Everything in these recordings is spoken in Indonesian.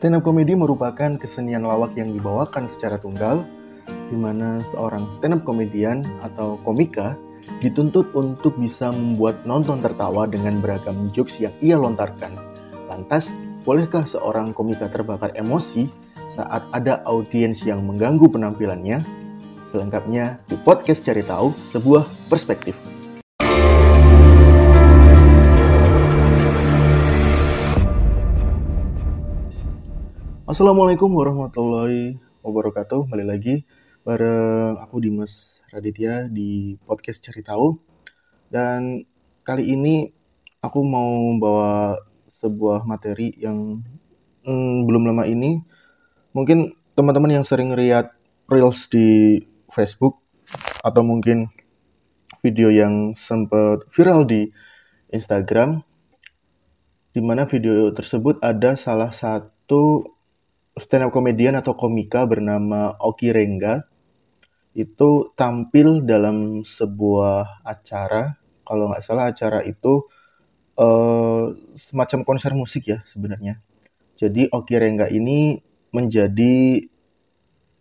Stand up comedy merupakan kesenian lawak yang dibawakan secara tunggal, di mana seorang stand up comedian atau komika dituntut untuk bisa membuat nonton tertawa dengan beragam jokes yang ia lontarkan. Lantas, bolehkah seorang komika terbakar emosi saat ada audiens yang mengganggu penampilannya? Selengkapnya di podcast Cari Tahu, sebuah perspektif. Assalamualaikum warahmatullahi wabarakatuh. Kembali lagi bareng aku Dimas Raditya di podcast Cari Tahu. Dan kali ini aku mau bawa sebuah materi yang hmm, belum lama ini mungkin teman-teman yang sering lihat reels di Facebook atau mungkin video yang sempat viral di Instagram di mana video tersebut ada salah satu stand up comedian atau komika bernama Oki Rengga itu tampil dalam sebuah acara. Kalau nggak salah acara itu uh, semacam konser musik ya sebenarnya. Jadi Oki Rengga ini menjadi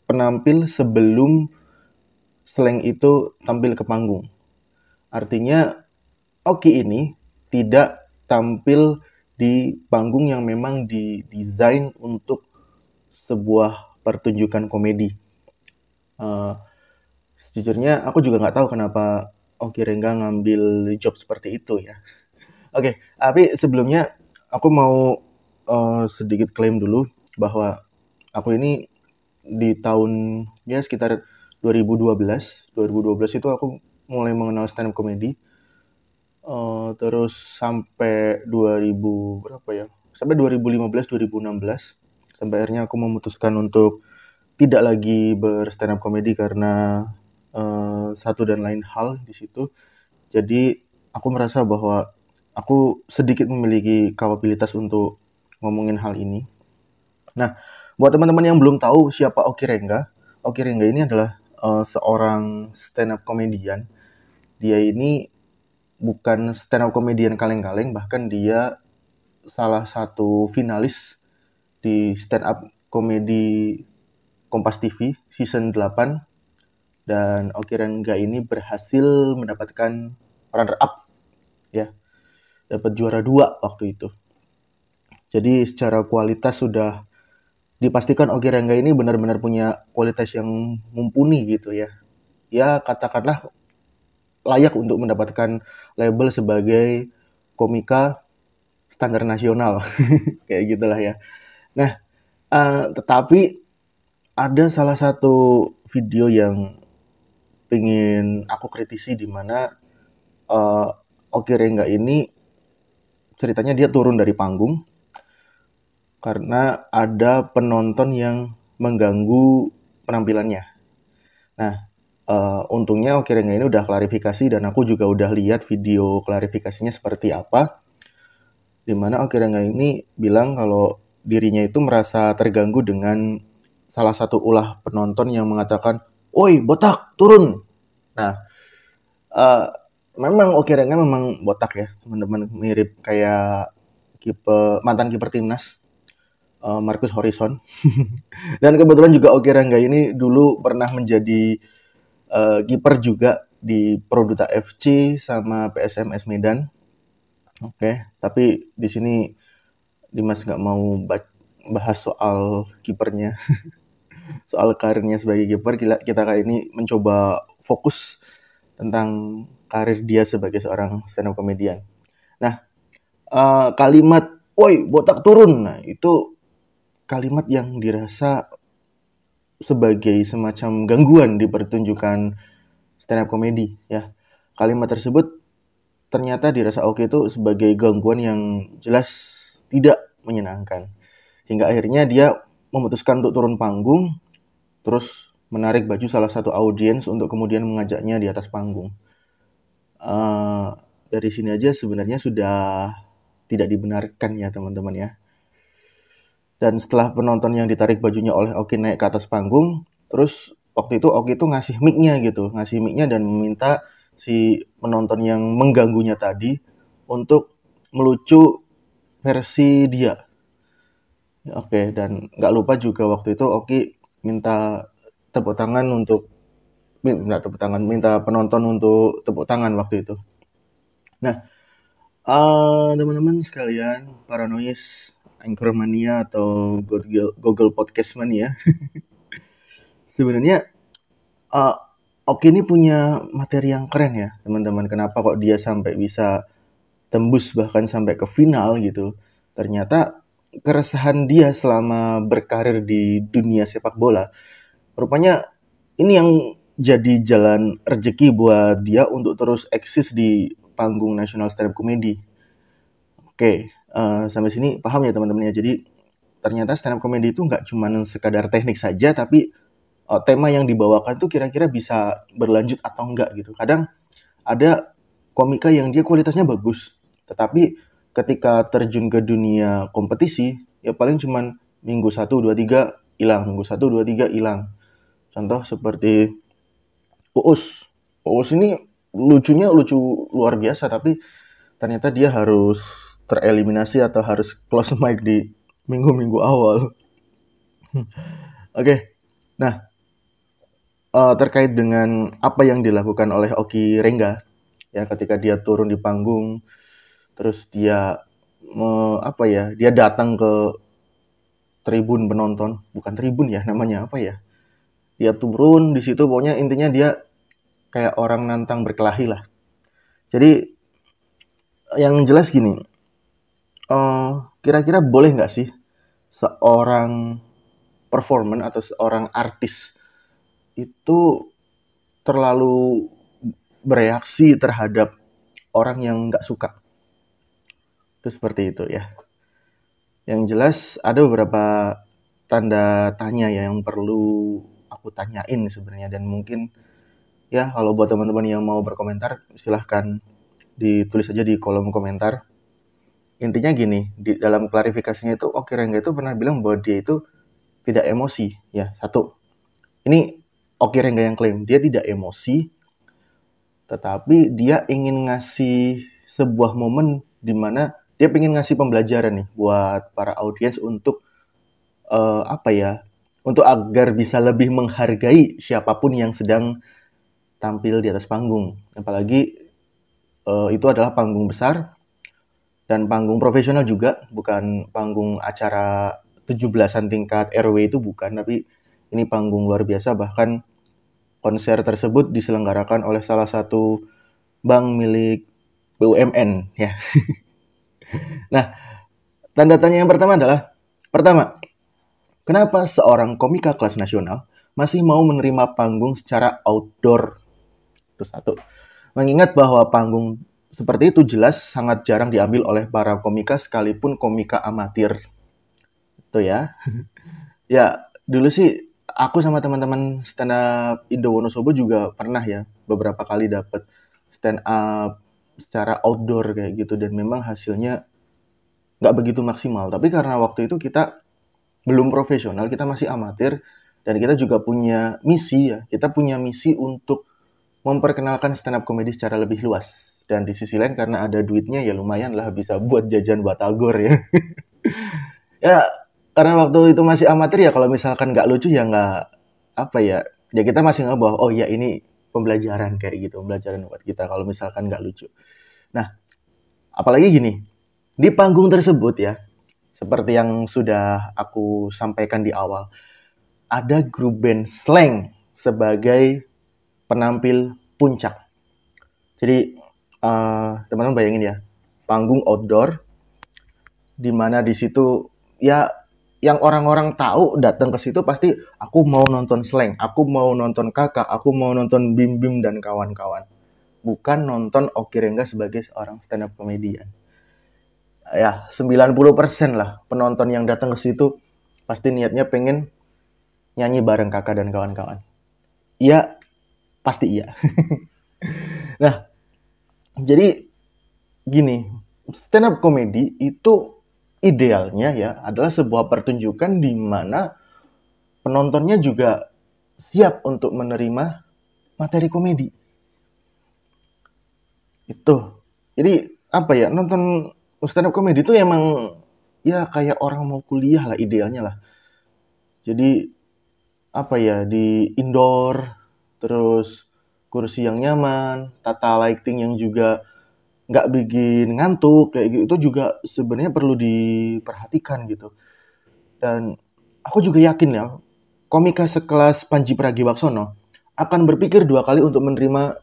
penampil sebelum slang itu tampil ke panggung. Artinya Oki ini tidak tampil di panggung yang memang didesain untuk sebuah pertunjukan komedi. Uh, sejujurnya aku juga nggak tahu kenapa Oki Rengga ngambil job seperti itu ya. Oke, okay, tapi sebelumnya aku mau uh, sedikit klaim dulu bahwa aku ini di tahun ya sekitar 2012, 2012 itu aku mulai mengenal stand up comedy. Uh, terus sampai 2000 berapa ya? Sampai 2015 2016 sampai akhirnya aku memutuskan untuk tidak lagi berstand up comedy karena uh, satu dan lain hal di situ. Jadi aku merasa bahwa aku sedikit memiliki kapabilitas untuk ngomongin hal ini. Nah, buat teman-teman yang belum tahu siapa Oki Rengga, Oki Rengga ini adalah uh, seorang stand up comedian. Dia ini bukan stand up comedian kaleng-kaleng, bahkan dia salah satu finalis di stand up komedi Kompas TV season 8 dan Oki Rengga ini berhasil mendapatkan runner up ya. Dapat juara dua waktu itu. Jadi secara kualitas sudah dipastikan Oki Rengga ini benar-benar punya kualitas yang mumpuni gitu ya. Ya katakanlah layak untuk mendapatkan label sebagai komika standar nasional. Kayak gitulah ya Nah, uh, tetapi ada salah satu video yang ingin aku kritisi di mana uh, Oki Rengga ini ceritanya dia turun dari panggung karena ada penonton yang mengganggu penampilannya. Nah, uh, untungnya Oki Rengga ini udah klarifikasi dan aku juga udah lihat video klarifikasinya seperti apa. Di mana Oki Rengga ini bilang kalau dirinya itu merasa terganggu dengan salah satu ulah penonton yang mengatakan, "Woi, botak, turun." Nah, uh, memang Oke Rengga memang botak ya, teman-teman mirip kayak kiper mantan kiper timnas uh, Marcus Horizon. Dan kebetulan juga Oke Rengga ini dulu pernah menjadi uh, kiper juga di Produta FC sama PSMS Medan. Oke, okay. tapi di sini Dimas nggak mau bahas soal kipernya, soal karirnya sebagai kiper. Kita, kali ini mencoba fokus tentang karir dia sebagai seorang stand up comedian. Nah, uh, kalimat "woi, botak turun." Nah, itu kalimat yang dirasa sebagai semacam gangguan di pertunjukan stand up comedy ya. Kalimat tersebut ternyata dirasa oke itu sebagai gangguan yang jelas tidak menyenangkan. Hingga akhirnya dia memutuskan untuk turun panggung, terus menarik baju salah satu audiens untuk kemudian mengajaknya di atas panggung. Uh, dari sini aja sebenarnya sudah tidak dibenarkan ya teman-teman ya. Dan setelah penonton yang ditarik bajunya oleh Oki naik ke atas panggung, terus waktu itu Oki itu ngasih mic-nya gitu, ngasih mic-nya dan meminta si penonton yang mengganggunya tadi untuk melucu versi dia. Oke, dan nggak lupa juga waktu itu Oki minta tepuk tangan untuk minta tepuk tangan, minta penonton untuk tepuk tangan waktu itu. Nah, uh, teman-teman sekalian, paranois, Anchormania atau Google, Google Podcast Mania, sebenarnya uh, Oki ini punya materi yang keren ya, teman-teman. Kenapa kok dia sampai bisa tembus bahkan sampai ke final gitu? Ternyata keresahan dia selama berkarir di dunia sepak bola, rupanya ini yang jadi jalan rezeki buat dia untuk terus eksis di panggung nasional stand up comedy. Oke, uh, sampai sini paham ya teman-teman ya. Jadi ternyata stand up comedy itu nggak cuma sekadar teknik saja, tapi uh, tema yang dibawakan tuh kira-kira bisa berlanjut atau enggak gitu. Kadang ada komika yang dia kualitasnya bagus, tetapi ketika terjun ke dunia kompetisi ya paling cuman minggu satu dua tiga hilang minggu satu dua tiga hilang contoh seperti Uus Uus ini lucunya lucu luar biasa tapi ternyata dia harus tereliminasi atau harus close mic di minggu-minggu awal oke okay. nah uh, terkait dengan apa yang dilakukan oleh Oki Rengga ya ketika dia turun di panggung terus dia me, apa ya dia datang ke tribun penonton. Bukan tribun ya namanya apa ya. Dia turun di situ pokoknya intinya dia kayak orang nantang berkelahi lah. Jadi yang jelas gini uh, kira-kira boleh nggak sih seorang performan atau seorang artis itu terlalu bereaksi terhadap orang yang nggak suka itu seperti itu ya. Yang jelas ada beberapa tanda tanya ya yang perlu aku tanyain sebenarnya dan mungkin ya kalau buat teman-teman yang mau berkomentar silahkan ditulis aja di kolom komentar. Intinya gini, di dalam klarifikasinya itu Oke Rengga itu pernah bilang bahwa dia itu tidak emosi ya. Satu. Ini Oke Rengga yang klaim dia tidak emosi tetapi dia ingin ngasih sebuah momen di mana dia pengen ngasih pembelajaran nih buat para audiens untuk uh, apa ya untuk agar bisa lebih menghargai siapa pun yang sedang tampil di atas panggung. Apalagi uh, itu adalah panggung besar dan panggung profesional juga bukan panggung acara 17-an tingkat RW itu bukan tapi ini panggung luar biasa. Bahkan konser tersebut diselenggarakan oleh salah satu bank milik BUMN ya Nah, tanda tanya yang pertama adalah, pertama, kenapa seorang komika kelas nasional masih mau menerima panggung secara outdoor? Itu satu. Mengingat bahwa panggung seperti itu jelas sangat jarang diambil oleh para komika sekalipun komika amatir. Itu ya. ya, dulu sih aku sama teman-teman stand up Indo Wonosobo juga pernah ya beberapa kali dapat stand up secara outdoor kayak gitu dan memang hasilnya nggak begitu maksimal. Tapi karena waktu itu kita belum profesional kita masih amatir dan kita juga punya misi ya. Kita punya misi untuk memperkenalkan stand up comedy secara lebih luas. Dan di sisi lain karena ada duitnya ya lumayan lah bisa buat jajan batagor ya. Ya karena waktu itu masih amatir ya kalau misalkan nggak lucu ya nggak apa ya. Ya kita masih nggak bahwa oh ya ini pembelajaran kayak gitu, pembelajaran buat kita kalau misalkan nggak lucu. Nah, apalagi gini, di panggung tersebut ya, seperti yang sudah aku sampaikan di awal, ada grup band slang sebagai penampil puncak. Jadi uh, teman-teman bayangin ya, panggung outdoor, di mana di situ ya yang orang-orang tahu datang ke situ pasti aku mau nonton slang, aku mau nonton kakak, aku mau nonton Bim Bim dan kawan-kawan. Bukan nonton Oki Rengga sebagai seorang stand up comedian. Ya, 90% lah penonton yang datang ke situ pasti niatnya pengen nyanyi bareng kakak dan kawan-kawan. Iya, pasti iya. nah, jadi gini, stand up comedy itu idealnya ya adalah sebuah pertunjukan di mana penontonnya juga siap untuk menerima materi komedi. Itu. Jadi apa ya nonton stand up komedi itu emang ya kayak orang mau kuliah lah idealnya lah jadi apa ya di indoor terus kursi yang nyaman tata lighting yang juga nggak bikin ngantuk kayak gitu itu juga sebenarnya perlu diperhatikan gitu dan aku juga yakin ya komika sekelas Panji Pragiwaksono akan berpikir dua kali untuk menerima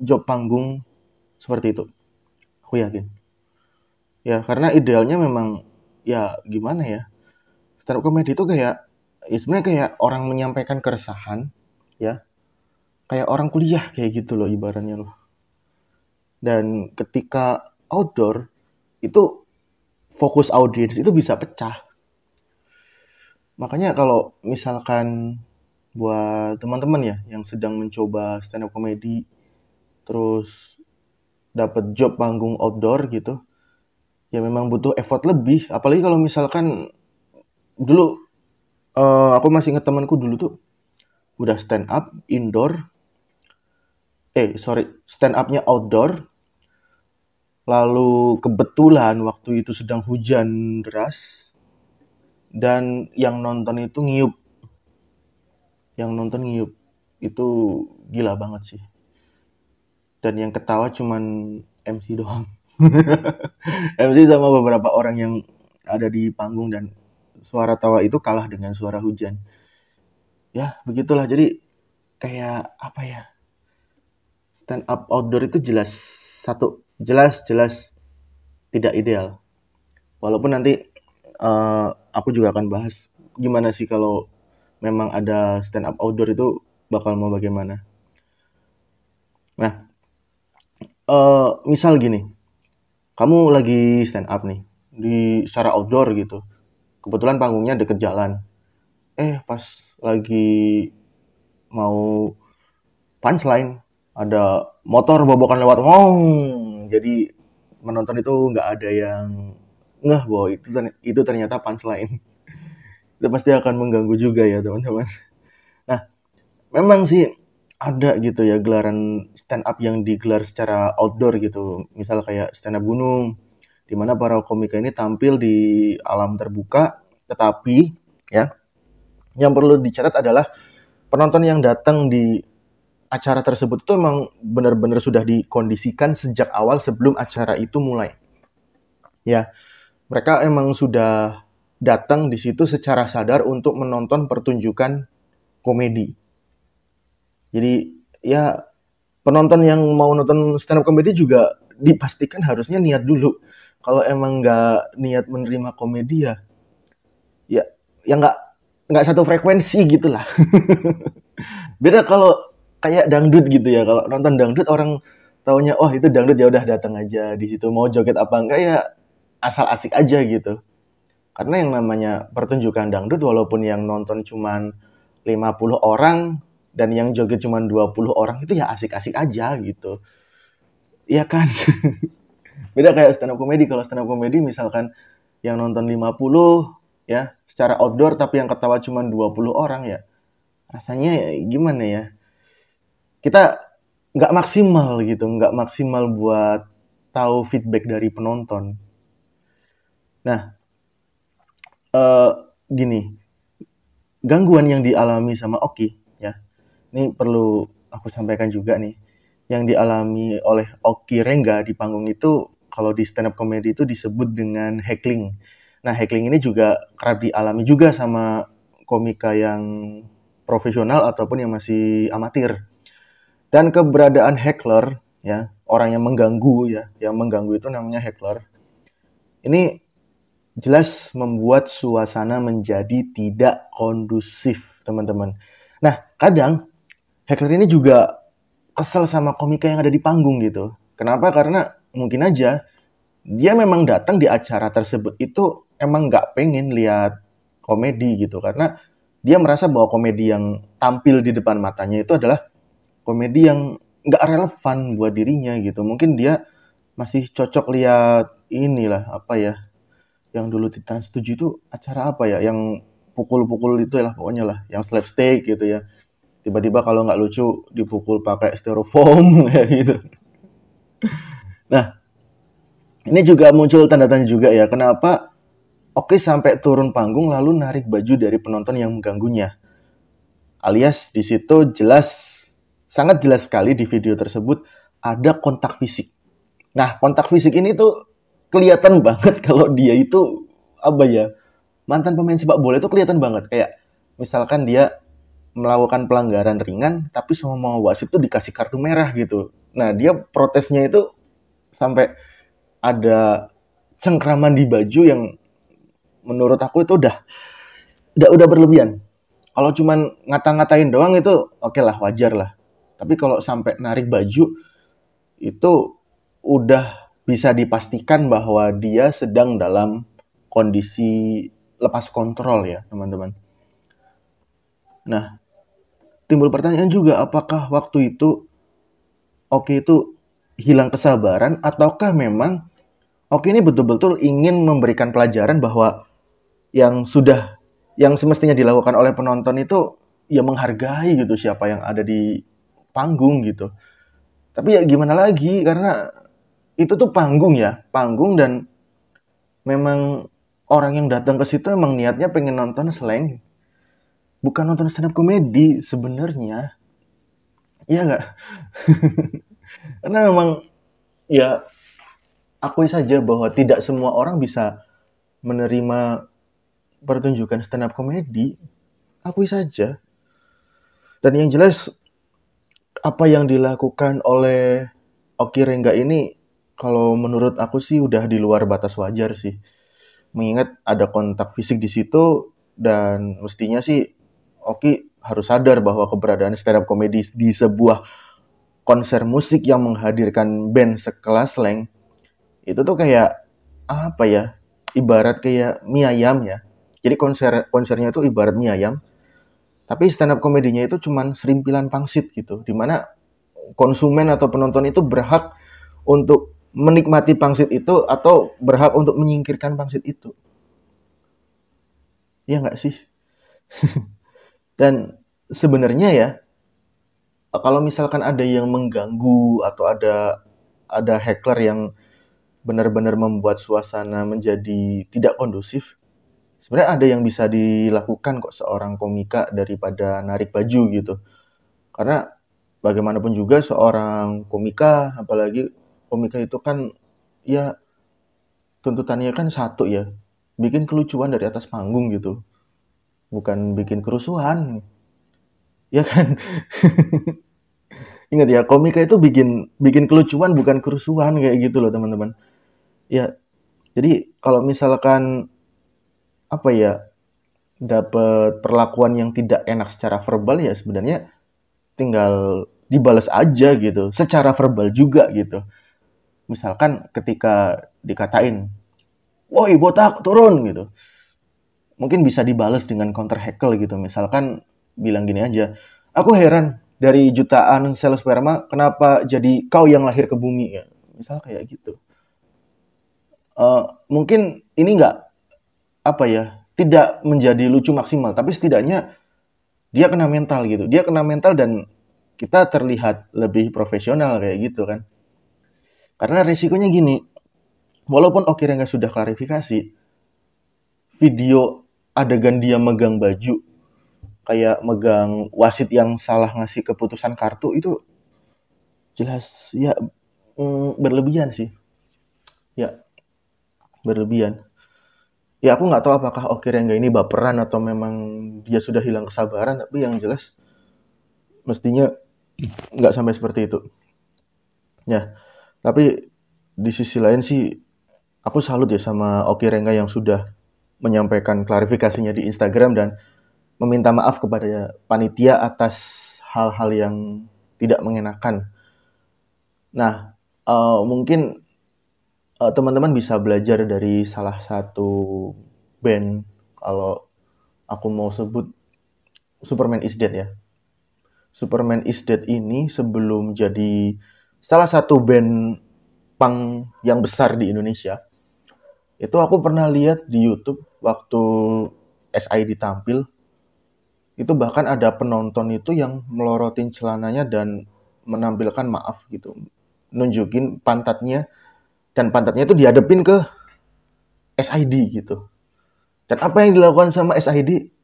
job panggung seperti itu. Aku yakin. Ya karena idealnya memang ya gimana ya stand up comedy itu kayak ya sebenarnya kayak orang menyampaikan keresahan ya. Kayak orang kuliah kayak gitu loh ibaratnya loh. Dan ketika outdoor itu fokus audiens itu bisa pecah. Makanya kalau misalkan buat teman-teman ya yang sedang mencoba stand up comedy terus dapat job panggung outdoor gitu ya memang butuh effort lebih apalagi kalau misalkan dulu uh, aku masih ingat temanku dulu tuh udah stand up indoor eh sorry stand upnya outdoor Lalu kebetulan waktu itu sedang hujan deras dan yang nonton itu ngiup. Yang nonton ngiup. Itu gila banget sih. Dan yang ketawa cuman MC doang. MC sama beberapa orang yang ada di panggung dan suara tawa itu kalah dengan suara hujan. Ya, begitulah. Jadi kayak apa ya? Stand up outdoor itu jelas satu jelas-jelas tidak ideal. Walaupun nanti uh, aku juga akan bahas gimana sih kalau memang ada stand up outdoor itu bakal mau bagaimana. Nah, uh, misal gini, kamu lagi stand up nih di secara outdoor gitu. Kebetulan panggungnya deket jalan. Eh, pas lagi mau punchline ada motor bobokan lewat, wow, jadi menonton itu nggak ada yang ngeh bahwa itu itu ternyata punchline itu pasti akan mengganggu juga ya teman-teman nah memang sih ada gitu ya gelaran stand up yang digelar secara outdoor gitu misal kayak stand up gunung di mana para komika ini tampil di alam terbuka tetapi ya yang perlu dicatat adalah penonton yang datang di acara tersebut itu emang benar-benar sudah dikondisikan sejak awal sebelum acara itu mulai. Ya, mereka emang sudah datang di situ secara sadar untuk menonton pertunjukan komedi. Jadi ya penonton yang mau nonton stand up komedi juga dipastikan harusnya niat dulu. Kalau emang nggak niat menerima komedi ya, ya ya nggak nggak satu frekuensi gitulah. Beda kalau kayak dangdut gitu ya kalau nonton dangdut orang taunya oh itu dangdut ya udah datang aja di situ mau joget apa enggak ya asal asik aja gitu karena yang namanya pertunjukan dangdut walaupun yang nonton cuman 50 orang dan yang joget cuman 20 orang itu ya asik-asik aja gitu. Iya kan? Beda kayak stand up comedy. Kalau stand up comedy misalkan yang nonton 50 ya secara outdoor tapi yang ketawa cuma 20 orang ya rasanya ya gimana ya? Kita nggak maksimal gitu, nggak maksimal buat tahu feedback dari penonton. Nah, uh, gini, gangguan yang dialami sama Oki, ini perlu aku sampaikan juga nih, yang dialami oleh Oki Rengga di panggung itu, kalau di stand up comedy itu disebut dengan heckling. Nah, heckling ini juga kerap dialami juga sama komika yang profesional ataupun yang masih amatir dan keberadaan heckler ya orang yang mengganggu ya yang mengganggu itu namanya heckler ini jelas membuat suasana menjadi tidak kondusif teman-teman nah kadang heckler ini juga kesel sama komika yang ada di panggung gitu. Kenapa? Karena mungkin aja dia memang datang di acara tersebut itu emang nggak pengen lihat komedi gitu. Karena dia merasa bahwa komedi yang tampil di depan matanya itu adalah komedi yang nggak relevan buat dirinya gitu. Mungkin dia masih cocok lihat inilah apa ya yang dulu Titan setuju itu acara apa ya? Yang pukul-pukul itu lah pokoknya lah yang slapstick gitu ya tiba-tiba kalau nggak lucu dipukul pakai styrofoam kayak gitu nah ini juga muncul tanda tanya juga ya kenapa Oki sampai turun panggung lalu narik baju dari penonton yang mengganggunya. Alias di situ jelas, sangat jelas sekali di video tersebut ada kontak fisik. Nah, kontak fisik ini tuh kelihatan banget kalau dia itu apa ya mantan pemain sepak bola itu kelihatan banget kayak misalkan dia melakukan pelanggaran ringan tapi semua wasit itu dikasih kartu merah gitu. Nah, dia protesnya itu sampai ada cengkraman di baju yang menurut aku itu udah udah udah berlebihan. Kalau cuman ngata-ngatain doang itu oke okay lah wajar lah. Tapi kalau sampai narik baju itu udah bisa dipastikan bahwa dia sedang dalam kondisi lepas kontrol ya teman-teman. Nah, timbul pertanyaan juga apakah waktu itu oke itu hilang kesabaran ataukah memang oke ini betul-betul ingin memberikan pelajaran bahwa yang sudah yang semestinya dilakukan oleh penonton itu ya menghargai gitu siapa yang ada di panggung gitu. Tapi ya gimana lagi karena itu tuh panggung ya, panggung dan memang orang yang datang ke situ emang niatnya pengen nonton slang. Bukan nonton stand up komedi sebenarnya. Iya nggak? karena memang ya akui saja bahwa tidak semua orang bisa menerima pertunjukan stand up komedi, akui saja. Dan yang jelas apa yang dilakukan oleh Oki Rengga ini kalau menurut aku sih udah di luar batas wajar sih. Mengingat ada kontak fisik di situ dan mestinya sih Oki harus sadar bahwa keberadaan stand up komedi di sebuah konser musik yang menghadirkan band sekelas Leng itu tuh kayak apa ya ibarat kayak mie ayam ya jadi konser konsernya itu ibarat mie ayam, tapi stand up komedinya itu cuman serimpilan pangsit gitu, di mana konsumen atau penonton itu berhak untuk menikmati pangsit itu atau berhak untuk menyingkirkan pangsit itu. Iya nggak sih? Dan sebenarnya ya, kalau misalkan ada yang mengganggu atau ada ada hacker yang benar-benar membuat suasana menjadi tidak kondusif, sebenarnya ada yang bisa dilakukan kok seorang komika daripada narik baju gitu. Karena bagaimanapun juga seorang komika, apalagi komika itu kan ya tuntutannya kan satu ya, bikin kelucuan dari atas panggung gitu. Bukan bikin kerusuhan. Ya kan? Ingat ya, komika itu bikin bikin kelucuan bukan kerusuhan kayak gitu loh, teman-teman. Ya, jadi kalau misalkan apa ya dapat perlakuan yang tidak enak secara verbal ya sebenarnya tinggal dibalas aja gitu secara verbal juga gitu misalkan ketika dikatain woi botak turun gitu mungkin bisa dibalas dengan counter heckle gitu. Misalkan bilang gini aja aku heran dari jutaan sel sperma kenapa jadi kau yang lahir ke bumi? Ya misal kayak gitu. Uh, mungkin ini nggak apa ya tidak menjadi lucu maksimal tapi setidaknya dia kena mental gitu. Dia kena mental dan kita terlihat lebih profesional kayak gitu kan. Karena resikonya gini walaupun oke nggak sudah klarifikasi video adegan dia megang baju kayak megang wasit yang salah ngasih keputusan kartu itu jelas ya mm, berlebihan sih. Ya berlebihan. Ya aku nggak tahu apakah Oki Rengga ini baperan atau memang dia sudah hilang kesabaran tapi yang jelas mestinya nggak sampai seperti itu. Ya tapi di sisi lain sih aku salut ya sama Oki Rengga yang sudah menyampaikan klarifikasinya di Instagram dan meminta maaf kepada panitia atas hal-hal yang tidak mengenakan. Nah, uh, mungkin uh, teman-teman bisa belajar dari salah satu band kalau aku mau sebut Superman is Dead ya. Superman is Dead ini sebelum jadi salah satu band punk yang besar di Indonesia, itu aku pernah lihat di YouTube waktu SID tampil, itu bahkan ada penonton itu yang melorotin celananya dan menampilkan maaf gitu, nunjukin pantatnya dan pantatnya itu dihadapin ke SID gitu. Dan apa yang dilakukan sama SID,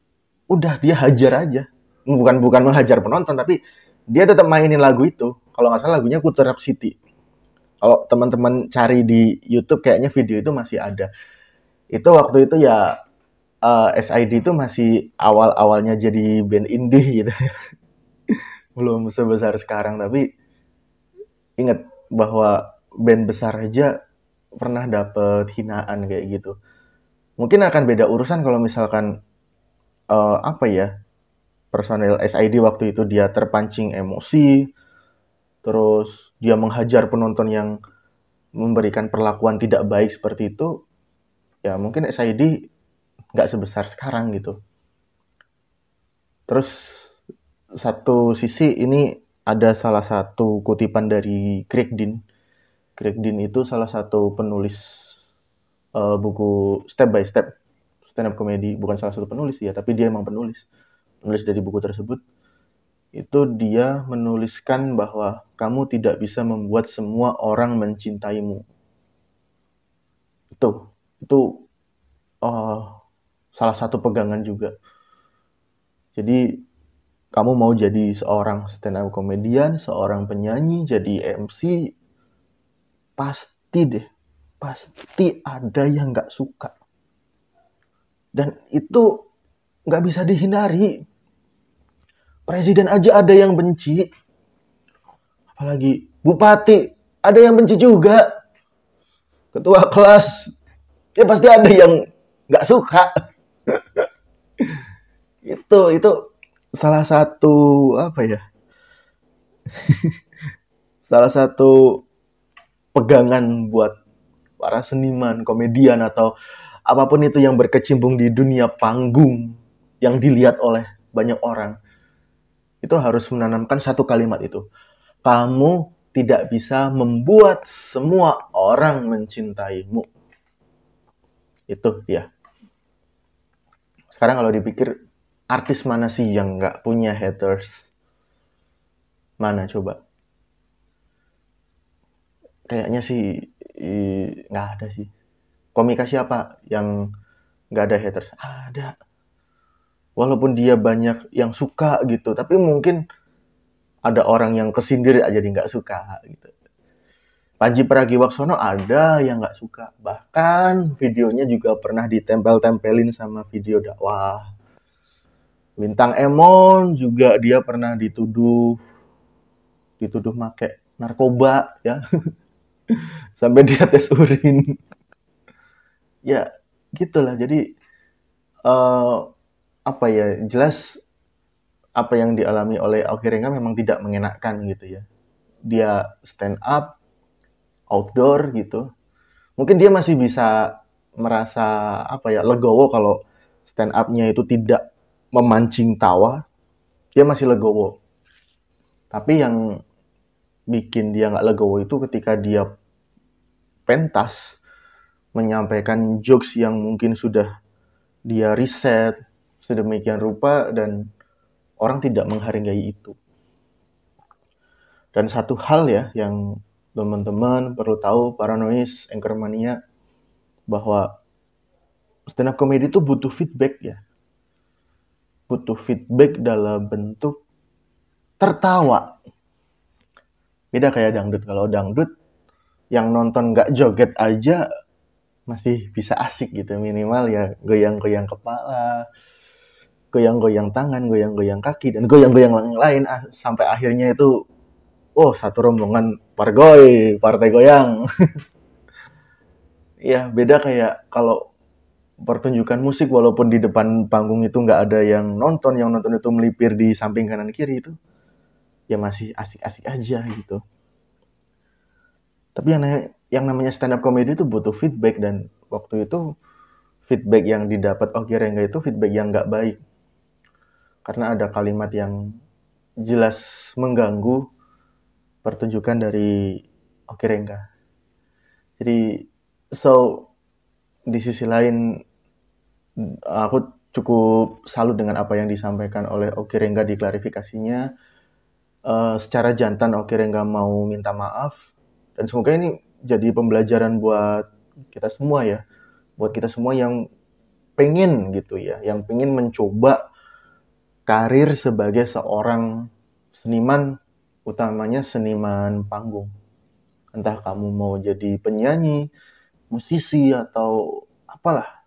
udah dia hajar aja. Bukan bukan menghajar penonton, tapi dia tetap mainin lagu itu. Kalau nggak salah lagunya Kuterap City. Kalau teman-teman cari di YouTube kayaknya video itu masih ada. Itu waktu itu ya uh, eh, SID itu masih awal-awalnya jadi band indie gitu. Belum sebesar sekarang tapi ingat bahwa band besar aja pernah dapet hinaan kayak gitu. Mungkin akan beda urusan kalau misalkan uh, apa ya personel SID waktu itu dia terpancing emosi, terus dia menghajar penonton yang memberikan perlakuan tidak baik seperti itu, ya mungkin SID nggak sebesar sekarang gitu. Terus satu sisi ini ada salah satu kutipan dari Craig Dean. Craig Dean itu salah satu penulis uh, buku Step by Step stand up comedy, bukan salah satu penulis ya, tapi dia emang penulis. Penulis dari buku tersebut itu dia menuliskan bahwa kamu tidak bisa membuat semua orang mencintaimu. Itu itu uh, salah satu pegangan juga. Jadi kamu mau jadi seorang stand up komedian, seorang penyanyi, jadi MC, pasti deh, pasti ada yang nggak suka. Dan itu nggak bisa dihindari. Presiden aja ada yang benci. Apalagi bupati ada yang benci juga. Ketua kelas ya pasti ada yang nggak suka. itu itu salah satu apa ya? Salah satu pegangan buat para seniman komedian atau apa pun itu yang berkecimpung di dunia panggung yang dilihat oleh banyak orang itu harus menanamkan satu kalimat itu. Kamu tidak bisa membuat semua orang mencintaimu itu ya sekarang kalau dipikir artis mana sih yang nggak punya haters? Mana coba? Kayaknya sih nggak ada sih. Komika siapa yang nggak ada haters? Ada. Walaupun dia banyak yang suka gitu, tapi mungkin ada orang yang kesindir aja dia nggak suka gitu. Panji Pragiwaksono ada yang nggak suka. Bahkan videonya juga pernah ditempel-tempelin sama video dakwah. Bintang Emon juga dia pernah dituduh dituduh make narkoba ya. Sampai dia tes urin. ya, gitulah. Jadi uh, apa ya? Jelas apa yang dialami oleh Alkirenga memang tidak mengenakan gitu ya. Dia stand up outdoor gitu mungkin dia masih bisa merasa apa ya legowo kalau stand up-nya itu tidak memancing tawa dia masih legowo tapi yang bikin dia nggak legowo itu ketika dia pentas menyampaikan jokes yang mungkin sudah dia riset sedemikian rupa dan orang tidak menghargai itu. Dan satu hal ya yang teman-teman perlu tahu para noise bahwa stand up comedy itu butuh feedback ya. Butuh feedback dalam bentuk tertawa. Beda kayak dangdut. Kalau dangdut yang nonton nggak joget aja masih bisa asik gitu minimal ya goyang-goyang kepala, goyang-goyang tangan, goyang-goyang kaki dan goyang-goyang lain-lain ah, sampai akhirnya itu oh satu rombongan pargoy, partai goyang. ya beda kayak kalau pertunjukan musik walaupun di depan panggung itu nggak ada yang nonton, yang nonton itu melipir di samping kanan kiri itu ya masih asik-asik aja gitu. Tapi yang, yang namanya stand up comedy itu butuh feedback dan waktu itu feedback yang didapat Oki Rengga itu feedback yang nggak baik. Karena ada kalimat yang jelas mengganggu pertunjukan dari Oki Rengga. Jadi so di sisi lain aku cukup salut dengan apa yang disampaikan oleh Oki Rengga di klarifikasinya. Uh, secara jantan Oki Rengga mau minta maaf dan semoga ini jadi pembelajaran buat kita semua ya, buat kita semua yang pengen gitu ya, yang pengen mencoba karir sebagai seorang seniman, utamanya seniman panggung. Entah kamu mau jadi penyanyi, musisi atau apalah.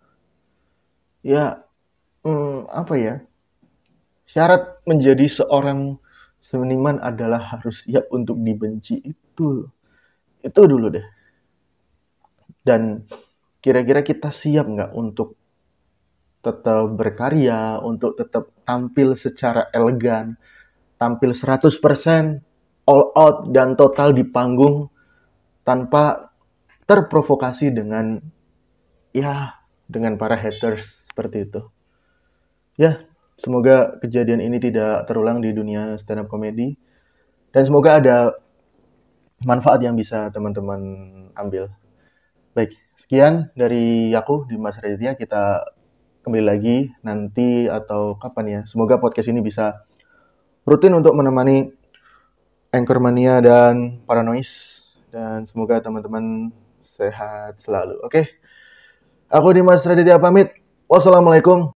Ya, hmm, apa ya? Syarat menjadi seorang seniman adalah harus siap untuk dibenci itu. Itu dulu deh. Dan kira-kira kita siap nggak untuk tetap berkarya, untuk tetap tampil secara elegan, tampil 100% all out dan total di panggung tanpa terprovokasi dengan ya dengan para haters seperti itu. Ya, semoga kejadian ini tidak terulang di dunia stand up comedy dan semoga ada manfaat yang bisa teman-teman ambil. Baik, sekian dari aku di Mas Raditya. Kita kembali lagi nanti atau kapan ya. Semoga podcast ini bisa rutin untuk menemani Anchormania dan Paranoid. Dan semoga teman-teman sehat selalu. Oke. Aku Dimas Raditya pamit. Wassalamualaikum